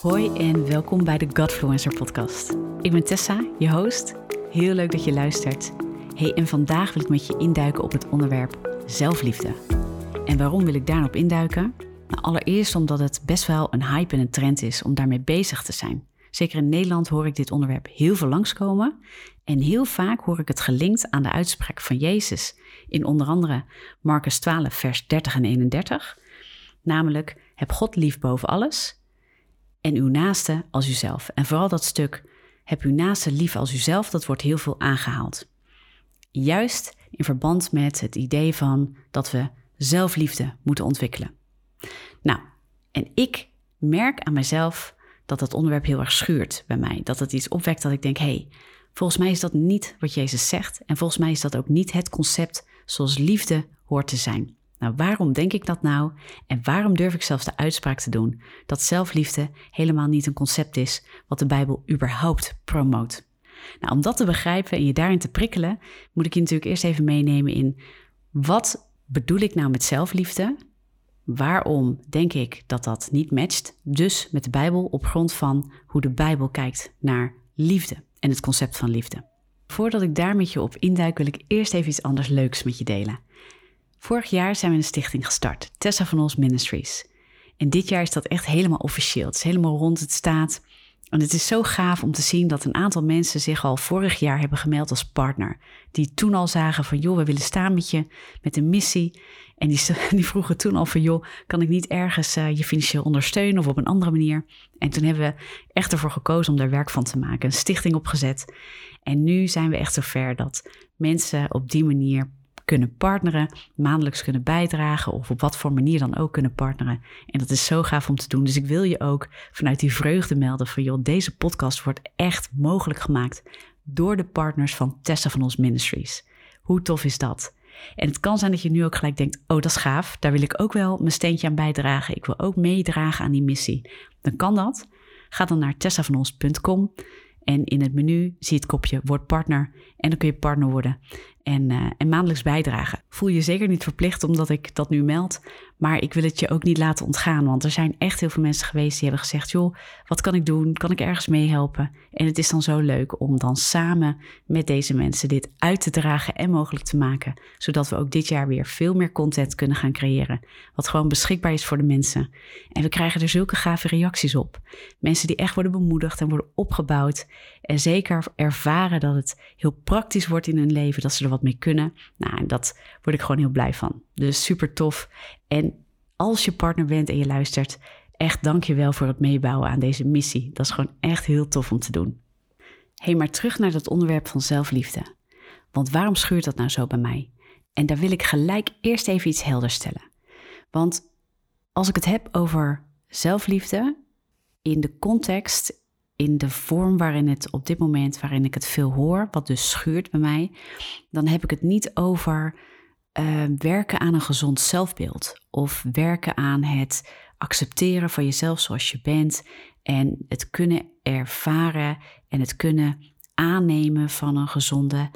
Hoi en welkom bij de Godfluencer podcast. Ik ben Tessa, je host. Heel leuk dat je luistert. Hey, en vandaag wil ik met je induiken op het onderwerp zelfliefde. En waarom wil ik daarop induiken? Nou, allereerst omdat het best wel een hype en een trend is om daarmee bezig te zijn. Zeker in Nederland hoor ik dit onderwerp heel veel langskomen. En heel vaak hoor ik het gelinkt aan de uitspraak van Jezus in onder andere Marcus 12, vers 30 en 31. Namelijk, heb God lief boven alles en uw naaste als uzelf. En vooral dat stuk, heb uw naaste lief als uzelf, dat wordt heel veel aangehaald. Juist in verband met het idee van dat we zelfliefde moeten ontwikkelen. Nou, en ik merk aan mezelf dat dat onderwerp heel erg schuurt bij mij. Dat het iets opwekt dat ik denk, hé, hey, volgens mij is dat niet wat Jezus zegt. En volgens mij is dat ook niet het concept zoals liefde hoort te zijn. Nou, waarom denk ik dat nou? En waarom durf ik zelfs de uitspraak te doen dat zelfliefde helemaal niet een concept is wat de Bijbel überhaupt promoot? Nou, om dat te begrijpen en je daarin te prikkelen, moet ik je natuurlijk eerst even meenemen in wat bedoel ik nou met zelfliefde? Waarom denk ik dat dat niet matcht? Dus met de Bijbel op grond van hoe de Bijbel kijkt naar liefde en het concept van liefde. Voordat ik daar met je op induik, wil ik eerst even iets anders leuks met je delen. Vorig jaar zijn we een stichting gestart, Tessa van Ons Ministries. En dit jaar is dat echt helemaal officieel. Het is helemaal rond, het staat. En het is zo gaaf om te zien dat een aantal mensen zich al vorig jaar hebben gemeld als partner. Die toen al zagen van joh, we willen staan met je, met een missie. En die, die vroegen toen al van joh, kan ik niet ergens uh, je financieel ondersteunen of op een andere manier? En toen hebben we echt ervoor gekozen om daar werk van te maken, een stichting opgezet. En nu zijn we echt zover dat mensen op die manier kunnen partneren, maandelijks kunnen bijdragen of op wat voor manier dan ook kunnen partneren. En dat is zo gaaf om te doen. Dus ik wil je ook vanuit die vreugde melden van joh, deze podcast wordt echt mogelijk gemaakt door de partners van Tessa van ons Ministries. Hoe tof is dat? En het kan zijn dat je nu ook gelijk denkt: oh, dat is gaaf, daar wil ik ook wel mijn steentje aan bijdragen. Ik wil ook meedragen aan die missie. Dan kan dat. Ga dan naar tessavanos.com en in het menu zie je het kopje Word partner en dan kun je partner worden en, uh, en maandelijks bijdragen. Voel je zeker niet verplicht omdat ik dat nu meld, maar ik wil het je ook niet laten ontgaan, want er zijn echt heel veel mensen geweest die hebben gezegd: joh, wat kan ik doen? Kan ik ergens meehelpen? En het is dan zo leuk om dan samen met deze mensen dit uit te dragen en mogelijk te maken, zodat we ook dit jaar weer veel meer content kunnen gaan creëren, wat gewoon beschikbaar is voor de mensen. En we krijgen er zulke gave reacties op. Mensen die echt worden bemoedigd en worden opgebouwd en zeker ervaren dat het heel praktisch wordt in hun leven, dat ze er wat mee kunnen. Nou, dat word ik gewoon heel blij van. Dus super tof. En als je partner bent en je luistert, echt dank je wel voor het meebouwen aan deze missie. Dat is gewoon echt heel tof om te doen. hey, maar terug naar dat onderwerp van zelfliefde. Want waarom schuurt dat nou zo bij mij? En daar wil ik gelijk eerst even iets helder stellen. Want als ik het heb over zelfliefde in de context in de vorm waarin het op dit moment, waarin ik het veel hoor, wat dus schuurt bij mij, dan heb ik het niet over uh, werken aan een gezond zelfbeeld of werken aan het accepteren van jezelf zoals je bent en het kunnen ervaren en het kunnen aannemen van een gezonde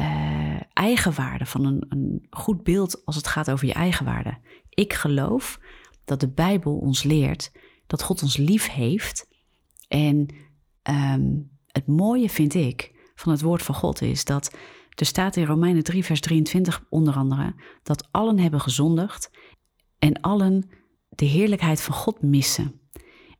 uh, eigenwaarde, van een, een goed beeld als het gaat over je eigenwaarde. Ik geloof dat de Bijbel ons leert dat God ons lief heeft en um, het mooie vind ik van het woord van God is dat er staat in Romeinen 3, vers 23 onder andere dat allen hebben gezondigd en allen de heerlijkheid van God missen.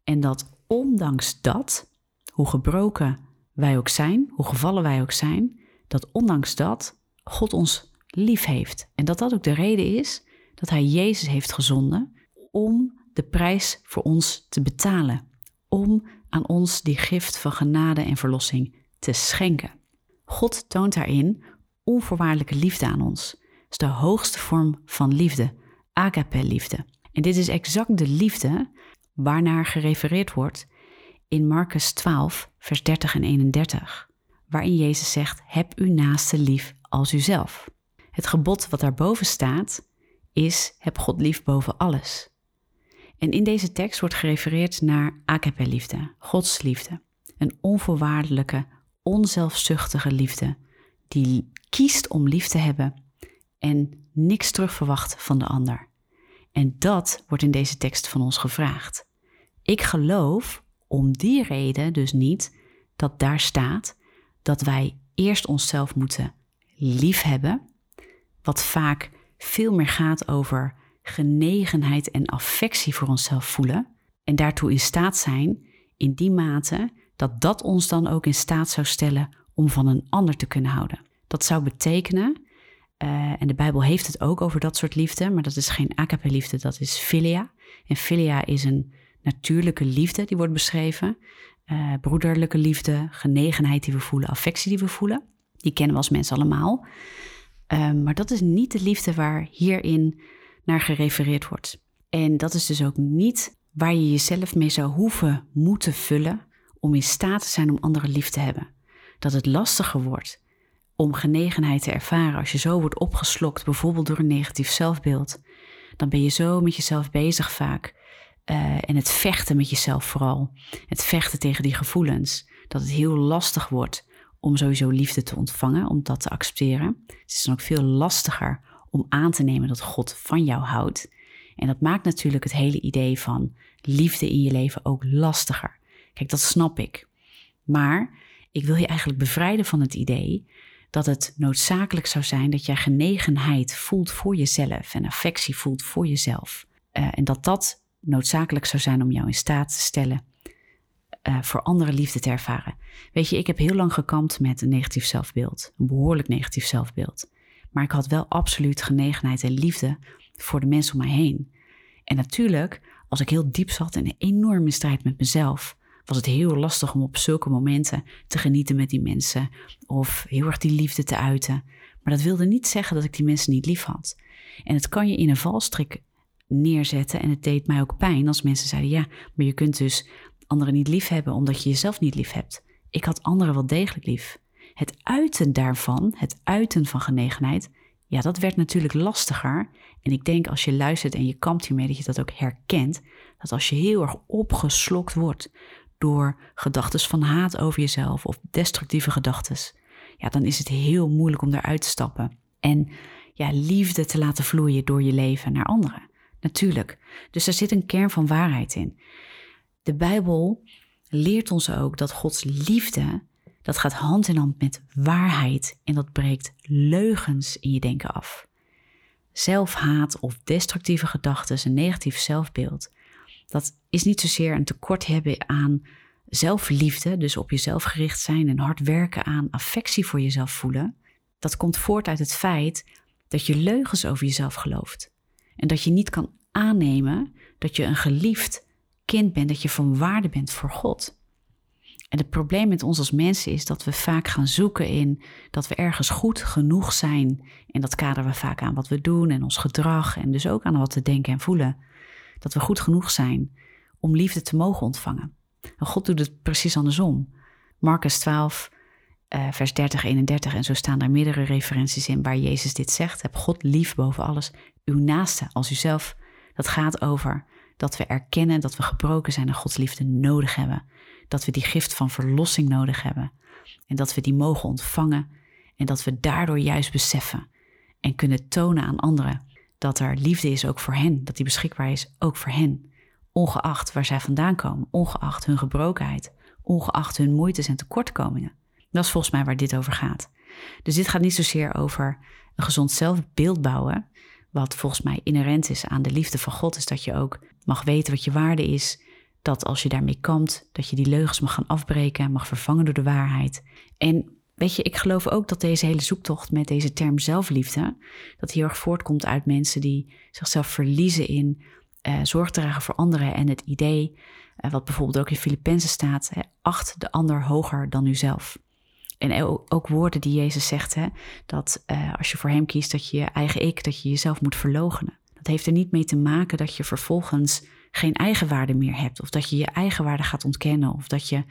En dat ondanks dat, hoe gebroken wij ook zijn, hoe gevallen wij ook zijn, dat ondanks dat God ons lief heeft. En dat dat ook de reden is dat Hij Jezus heeft gezonden om de prijs voor ons te betalen. Om aan ons die gift van genade en verlossing te schenken. God toont daarin onvoorwaardelijke liefde aan ons. Dat is de hoogste vorm van liefde, agape-liefde. En dit is exact de liefde waarnaar gerefereerd wordt in Marcus 12, vers 30 en 31, waarin Jezus zegt: Heb uw naaste lief als uzelf. Het gebod wat daarboven staat is: Heb God lief boven alles. En in deze tekst wordt gerefereerd naar agape-liefde, Gods liefde. Een onvoorwaardelijke, onzelfzuchtige liefde die kiest om lief te hebben en niks terugverwacht van de ander. En dat wordt in deze tekst van ons gevraagd. Ik geloof om die reden dus niet dat daar staat dat wij eerst onszelf moeten liefhebben, wat vaak veel meer gaat over genegenheid en affectie voor onszelf voelen en daartoe in staat zijn in die mate dat dat ons dan ook in staat zou stellen om van een ander te kunnen houden. Dat zou betekenen, uh, en de Bijbel heeft het ook over dat soort liefde, maar dat is geen agape liefde, dat is philia. En philia is een natuurlijke liefde die wordt beschreven. Uh, broederlijke liefde, genegenheid die we voelen, affectie die we voelen. Die kennen we als mensen allemaal. Uh, maar dat is niet de liefde waar hierin naar gerefereerd wordt. En dat is dus ook niet waar je jezelf mee zou hoeven moeten vullen om in staat te zijn om anderen lief te hebben. Dat het lastiger wordt om genegenheid te ervaren als je zo wordt opgeslokt, bijvoorbeeld door een negatief zelfbeeld. Dan ben je zo met jezelf bezig vaak. Uh, en het vechten met jezelf vooral. Het vechten tegen die gevoelens. Dat het heel lastig wordt om sowieso liefde te ontvangen, om dat te accepteren. Het is dan ook veel lastiger om aan te nemen dat God van jou houdt. En dat maakt natuurlijk het hele idee van liefde in je leven ook lastiger. Kijk, dat snap ik. Maar ik wil je eigenlijk bevrijden van het idee dat het noodzakelijk zou zijn dat jij genegenheid voelt voor jezelf en affectie voelt voor jezelf. Uh, en dat dat noodzakelijk zou zijn om jou in staat te stellen uh, voor andere liefde te ervaren. Weet je, ik heb heel lang gekampt met een negatief zelfbeeld, een behoorlijk negatief zelfbeeld. Maar ik had wel absoluut genegenheid en liefde voor de mensen om mij heen. En natuurlijk, als ik heel diep zat in een enorme strijd met mezelf, was het heel lastig om op zulke momenten te genieten met die mensen of heel erg die liefde te uiten. Maar dat wilde niet zeggen dat ik die mensen niet lief had. En het kan je in een valstrik neerzetten en het deed mij ook pijn als mensen zeiden: ja, maar je kunt dus anderen niet lief hebben omdat je jezelf niet lief hebt. Ik had anderen wel degelijk lief. Het uiten daarvan, het uiten van genegenheid, ja, dat werd natuurlijk lastiger. En ik denk als je luistert en je kampt hiermee, dat je dat ook herkent. Dat als je heel erg opgeslokt wordt door gedachten van haat over jezelf of destructieve gedachten, ja, dan is het heel moeilijk om daaruit te stappen. En ja, liefde te laten vloeien door je leven naar anderen. Natuurlijk. Dus er zit een kern van waarheid in. De Bijbel leert ons ook dat Gods liefde, dat gaat hand in hand met waarheid en dat breekt leugens in je denken af. Zelfhaat of destructieve gedachten, een negatief zelfbeeld, dat is niet zozeer een tekort hebben aan zelfliefde, dus op jezelf gericht zijn en hard werken aan affectie voor jezelf voelen. Dat komt voort uit het feit dat je leugens over jezelf gelooft. En dat je niet kan aannemen dat je een geliefd kind bent, dat je van waarde bent voor God. En het probleem met ons als mensen is dat we vaak gaan zoeken in dat we ergens goed genoeg zijn. En dat kaderen we vaak aan wat we doen en ons gedrag en dus ook aan wat we denken en voelen dat we goed genoeg zijn om liefde te mogen ontvangen. En God doet het precies andersom. Marcus 12, uh, vers 30, 31 en zo staan daar meerdere referenties in waar Jezus dit zegt. Heb God lief boven alles, uw naaste als uzelf. Dat gaat over dat we erkennen dat we gebroken zijn en Gods liefde nodig hebben. Dat we die gift van verlossing nodig hebben. En dat we die mogen ontvangen en dat we daardoor juist beseffen en kunnen tonen aan anderen dat er liefde is ook voor hen, dat die beschikbaar is ook voor hen. Ongeacht waar zij vandaan komen, ongeacht hun gebrokenheid, ongeacht hun moeites en tekortkomingen. Dat is volgens mij waar dit over gaat. Dus dit gaat niet zozeer over een gezond zelfbeeld bouwen, wat volgens mij inherent is aan de liefde van God, is dat je ook mag weten wat je waarde is. Dat als je daarmee kampt, dat je die leugens mag gaan afbreken, mag vervangen door de waarheid. En Weet je, ik geloof ook dat deze hele zoektocht met deze term zelfliefde, dat heel erg voortkomt uit mensen die zichzelf verliezen in uh, zorg dragen voor anderen en het idee, uh, wat bijvoorbeeld ook in Filippenzen staat, acht de ander hoger dan uzelf. En ook, woorden die Jezus zegt, hè, dat uh, als je voor hem kiest, dat je je eigen ik, dat je jezelf moet verlogenen. Dat heeft er niet mee te maken dat je vervolgens geen eigenwaarde meer hebt, of dat je je eigenwaarde gaat ontkennen, of dat je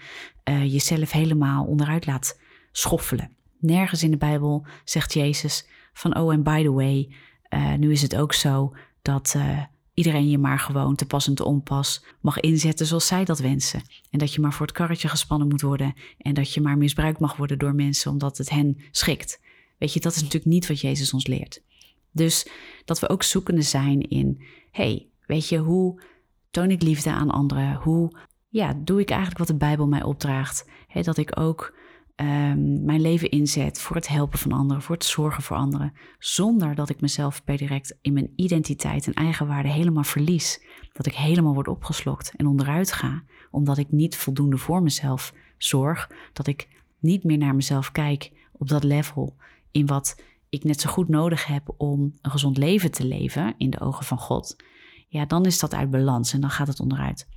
jezelf helemaal onderuit laat schoffelen. Nergens in de Bijbel zegt Jezus van, oh en by the way, uh, nu is het ook zo dat iedereen je maar gewoon te pas en te onpas mag inzetten zoals zij dat wensen. En dat je maar voor het karretje gespannen moet worden en dat je maar misbruikt mag worden door mensen omdat het hen schikt. Weet je, dat is natuurlijk niet wat Jezus ons leert. Dus dat we ook zoekende zijn in, hey, weet je, hoe toon ik liefde aan anderen? Hoe ja, doe ik eigenlijk wat de Bijbel mij opdraagt. dat ik ook Ehm, mijn leven inzet voor het helpen van anderen, voor het zorgen voor anderen, zonder dat ik mezelf per direct in mijn identiteit en eigenwaarde helemaal verlies. Dat ik helemaal word opgeslokt en onderuit ga, omdat ik niet voldoende voor mezelf zorg, dat ik niet meer naar mezelf kijk op dat level in wat ik net zo goed nodig heb om een gezond leven te leven in de ogen van God. Ja, dan is dat uit balans en dan gaat het onderuit.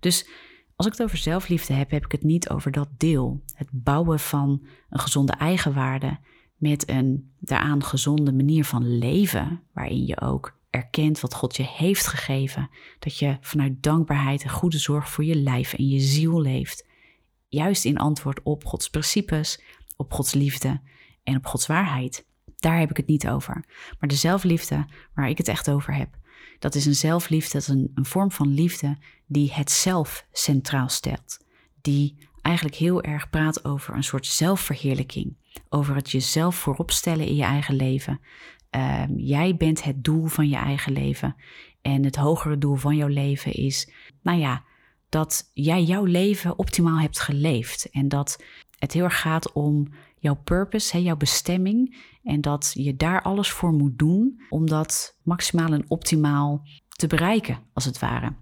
Dus als ik het over zelfliefde heb, heb ik het niet over dat deel. Het bouwen van een gezonde eigenwaarde met een daaraan gezonde manier van leven, waarin je ook erkent wat God je heeft gegeven. Dat je vanuit dankbaarheid en goede zorg voor je lijf en je ziel leeft. Juist in antwoord op Gods principes, op Gods liefde en op Gods waarheid. Daar heb ik het niet over. Maar de zelfliefde waar ik het echt over heb, dat is een zelfliefde, dat is een, een vorm van liefde die het zelf centraal stelt. Die eigenlijk heel erg praat over een soort zelfverheerlijking. Over het jezelf voorop stellen in je eigen leven. Ehm, jij bent het doel van je eigen leven. En het hogere doel van jouw leven is, nou ja, dat jij jouw leven optimaal hebt geleefd. En dat het heel erg gaat om jouw purpose, hè, jouw bestemming. En dat je daar alles voor moet doen om dat maximaal en optimaal te bereiken, als het ware.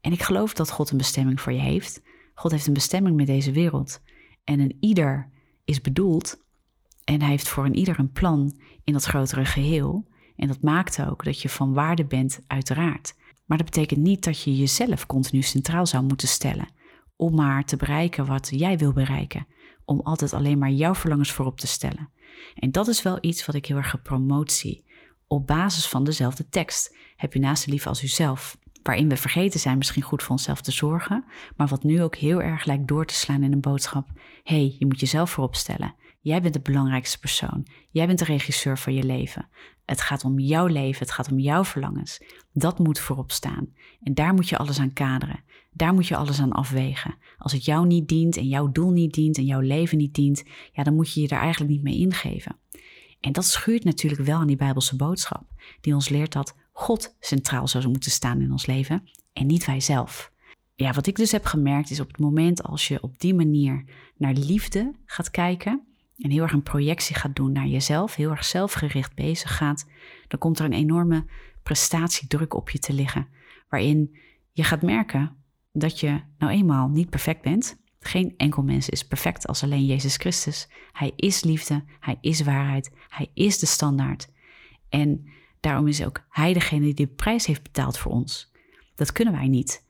En ik geloof dat God een bestemming voor je heeft. God heeft een bestemming met deze wereld. En een ieder is bedoeld. En hij heeft voor een ieder een plan in dat grotere geheel. En dat maakt ook dat je van waarde bent, uiteraard. Maar dat betekent niet dat je jezelf continu centraal zou moeten stellen. Om maar te bereiken wat jij wil bereiken. Om altijd alleen maar jouw verlangens voorop te stellen. En dat is wel iets wat ik heel erg gepromoot zie. Op basis van dezelfde tekst. Heb je naast lief als uzelf waarin we vergeten zijn misschien goed voor onszelf te zorgen, maar wat nu ook heel erg lijkt door te slaan in een boodschap. hey, je moet jezelf voorop stellen. Jij bent de belangrijkste persoon. Jij bent de regisseur van je leven. Het gaat om jouw leven, het gaat om jouw verlangens. Dat moet voorop staan. En daar moet je alles aan kaderen. Daar moet je alles aan afwegen. Als het jou niet dient en jouw doel niet dient en jouw leven niet dient, ja, dan moet je je er eigenlijk niet mee ingeven. En dat schuurt natuurlijk wel aan die Bijbelse boodschap, die ons leert dat God centraal zou moeten staan in ons leven en niet wij zelf. Ja, wat ik dus heb gemerkt is op het moment als je op die manier naar liefde gaat kijken en heel erg een projectie gaat doen naar jezelf, heel erg zelfgericht bezig gaat, dan komt er een enorme prestatiedruk op je te liggen, waarin je gaat merken dat je nou eenmaal niet perfect bent. Geen enkel mens is perfect als alleen Jezus Christus. Hij is liefde, hij is waarheid, hij is de standaard. En Daarom is ook Hij degene die de prijs heeft betaald voor ons. Dat kunnen wij niet.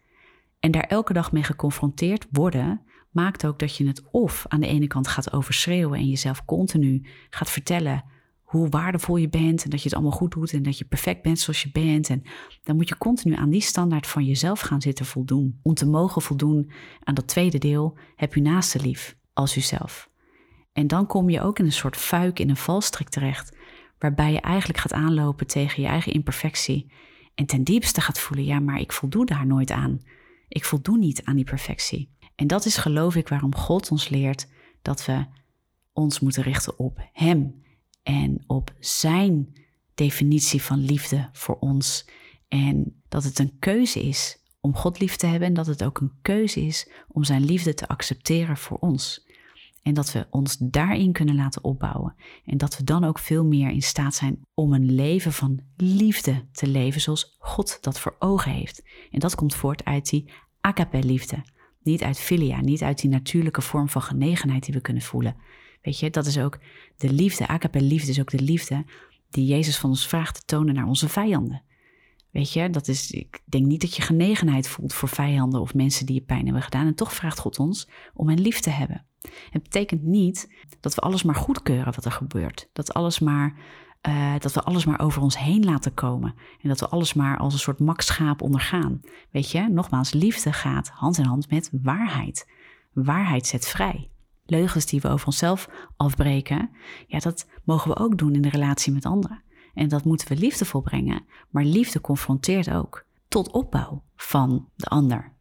En daar elke dag mee geconfronteerd worden, maakt ook dat je het of aan de ene kant gaat overschreeuwen en jezelf continu gaat vertellen hoe waardevol je bent en dat je het allemaal goed doet en dat je perfect bent zoals je bent. En dan moet je continu aan die standaard van jezelf gaan zitten voldoen. Om te mogen voldoen aan dat tweede deel, heb je naaste lief als jezelf. En dan kom je ook in een soort fuik, in een valstrik terecht, waarbij je eigenlijk gaat aanlopen tegen je eigen imperfectie en ten diepste gaat voelen, ja, maar ik voldoe daar nooit aan. Ik voldoe niet aan die perfectie. En dat is geloof ik waarom God ons leert dat we ons moeten richten op Hem en op Zijn definitie van liefde voor ons. En dat het een keuze is om God lief te hebben en dat het ook een keuze is om Zijn liefde te accepteren voor ons. En dat we ons daarin kunnen laten opbouwen. En dat we dan ook veel meer in staat zijn om een leven van liefde te leven zoals God dat voor ogen heeft. En dat komt voort uit die agape liefde. Niet uit filia, niet uit die natuurlijke vorm van genegenheid die we kunnen voelen. Weet je, dat is ook de liefde. Agape liefde is ook de liefde die Jezus van ons vraagt te tonen naar onze vijanden. Weet je, dat is, ik denk niet dat je genegenheid voelt voor vijanden of mensen die je pijn hebben gedaan. En toch vraagt God ons om hen lief te hebben. Het betekent niet dat we alles maar goedkeuren wat er gebeurt. Dat, alles maar, uh, dat we alles maar over ons heen laten komen. En dat we alles maar als een soort makschaap ondergaan. Weet je, nogmaals, liefde gaat hand in hand met waarheid. Waarheid zet vrij. Leugens die we over onszelf afbreken, ja, dat mogen we ook doen in de relatie met anderen. En dat moeten we liefdevol brengen. Maar liefde confronteert ook tot opbouw van de ander.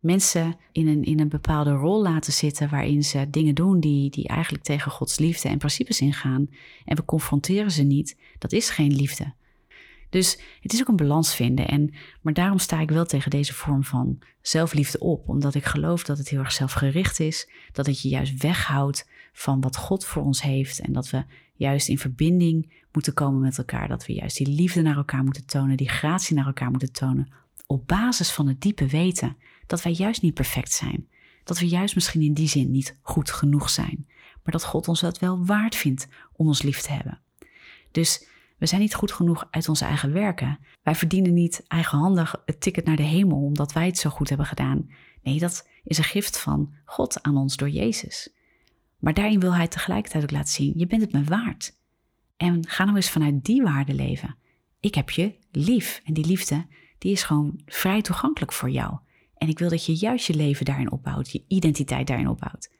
Mensen in een, in een bepaalde rol laten zitten waarin ze dingen doen die, die eigenlijk tegen Gods liefde en principes ingaan. En we confronteren ze niet. Dat is geen liefde. Dus het is ook een balans vinden. En, maar daarom sta ik wel tegen deze vorm van zelfliefde op. Omdat ik geloof dat het heel erg zelfgericht is. Dat het je juist weghoudt van wat God voor ons heeft. En dat we juist in verbinding moeten komen met elkaar. Dat we juist die liefde naar elkaar moeten tonen. Die gratie naar elkaar moeten tonen. Op basis van het diepe weten dat wij juist niet perfect zijn. Dat we juist misschien in die zin niet goed genoeg zijn. Maar dat God ons dat wel waard vindt om ons lief te hebben. Dus we zijn niet goed genoeg uit onze eigen werken. Wij verdienen niet eigenhandig het ticket naar de hemel omdat wij het zo goed hebben gedaan. Nee, dat is een gift van God aan ons door Jezus. Maar daarin wil Hij tegelijkertijd ook laten zien: je bent het me waard. En ga nou eens vanuit die waarde leven. Ik heb je lief. En die liefde, die is gewoon vrij toegankelijk voor jou. En ik wil dat je juist je leven daarin opbouwt, je identiteit daarin opbouwt.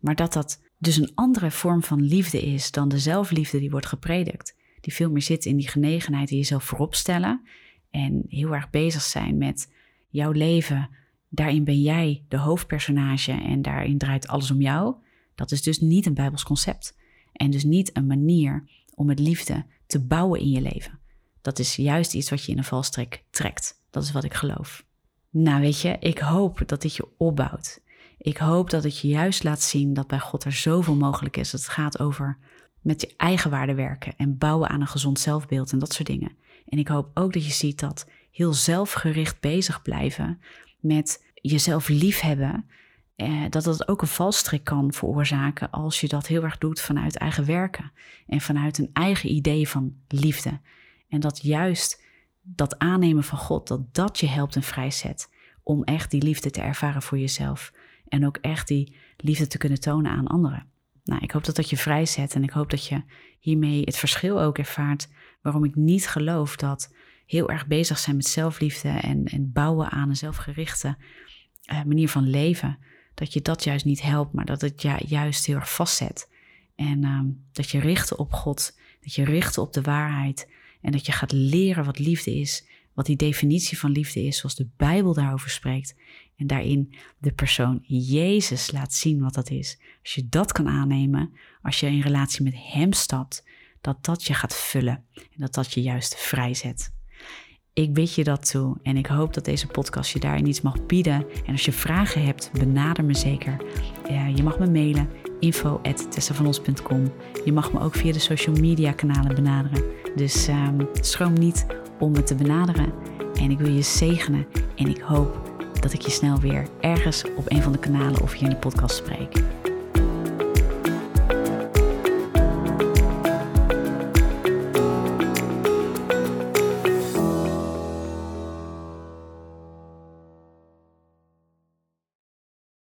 Maar dat dat dus een andere vorm van liefde is dan de zelfliefde die wordt gepredikt die veel meer zit in die genegenheid en jezelf voorop stellen. En heel erg bezig zijn met jouw leven. Daarin ben jij de hoofdpersonage en daarin draait alles om jou. Dat is dus niet een Bijbels concept. En dus niet een manier om het liefde te bouwen in je leven. Dat is juist iets wat je in een valstrik trekt. Dat is wat ik geloof. Nou, weet je, ik hoop dat dit je opbouwt. Ik hoop dat het je juist laat zien dat bij God er zoveel mogelijk is. Het gaat over met je eigen waarde werken en bouwen aan een gezond zelfbeeld en dat soort dingen. En ik hoop ook dat je ziet dat heel zelfgericht bezig blijven met jezelf liefhebben, eh, dat dat ook een valstrik kan veroorzaken als je dat heel erg doet vanuit eigen werken en vanuit een eigen idee van liefde. En dat juist dat aannemen van God, dat dat je helpt en vrijzet om echt die liefde te ervaren voor jezelf en ook echt die liefde te kunnen tonen aan anderen. Nou, ik hoop dat dat je vrijzet en ik hoop dat je hiermee het verschil ook ervaart waarom ik niet geloof dat heel erg bezig zijn met zelfliefde en, en bouwen aan een zelfgerichte uh, manier van leven, dat je dat juist niet helpt, maar dat het ja, juist heel erg vastzet. En uh, dat je richt op God, dat je richt op de waarheid en dat je gaat leren wat liefde is, wat die definitie van liefde is, zoals de Bijbel daarover spreekt. En daarin de persoon Jezus laat zien wat dat is. Als je dat kan aannemen, als je in relatie met Hem stapt, dat dat je gaat vullen en dat dat je juist vrijzet. Ik bid je dat toe en ik hoop dat deze podcast je daarin iets mag bieden. En als je vragen hebt, benader me zeker. je mag me mailen info.tessavanos.com Je mag me ook via de social media kanalen benaderen. Dus um, schroom niet om me te benaderen. En ik wil je zegenen en ik hoop dat ik je snel weer ergens op een van de kanalen of hier in de podcast spreek.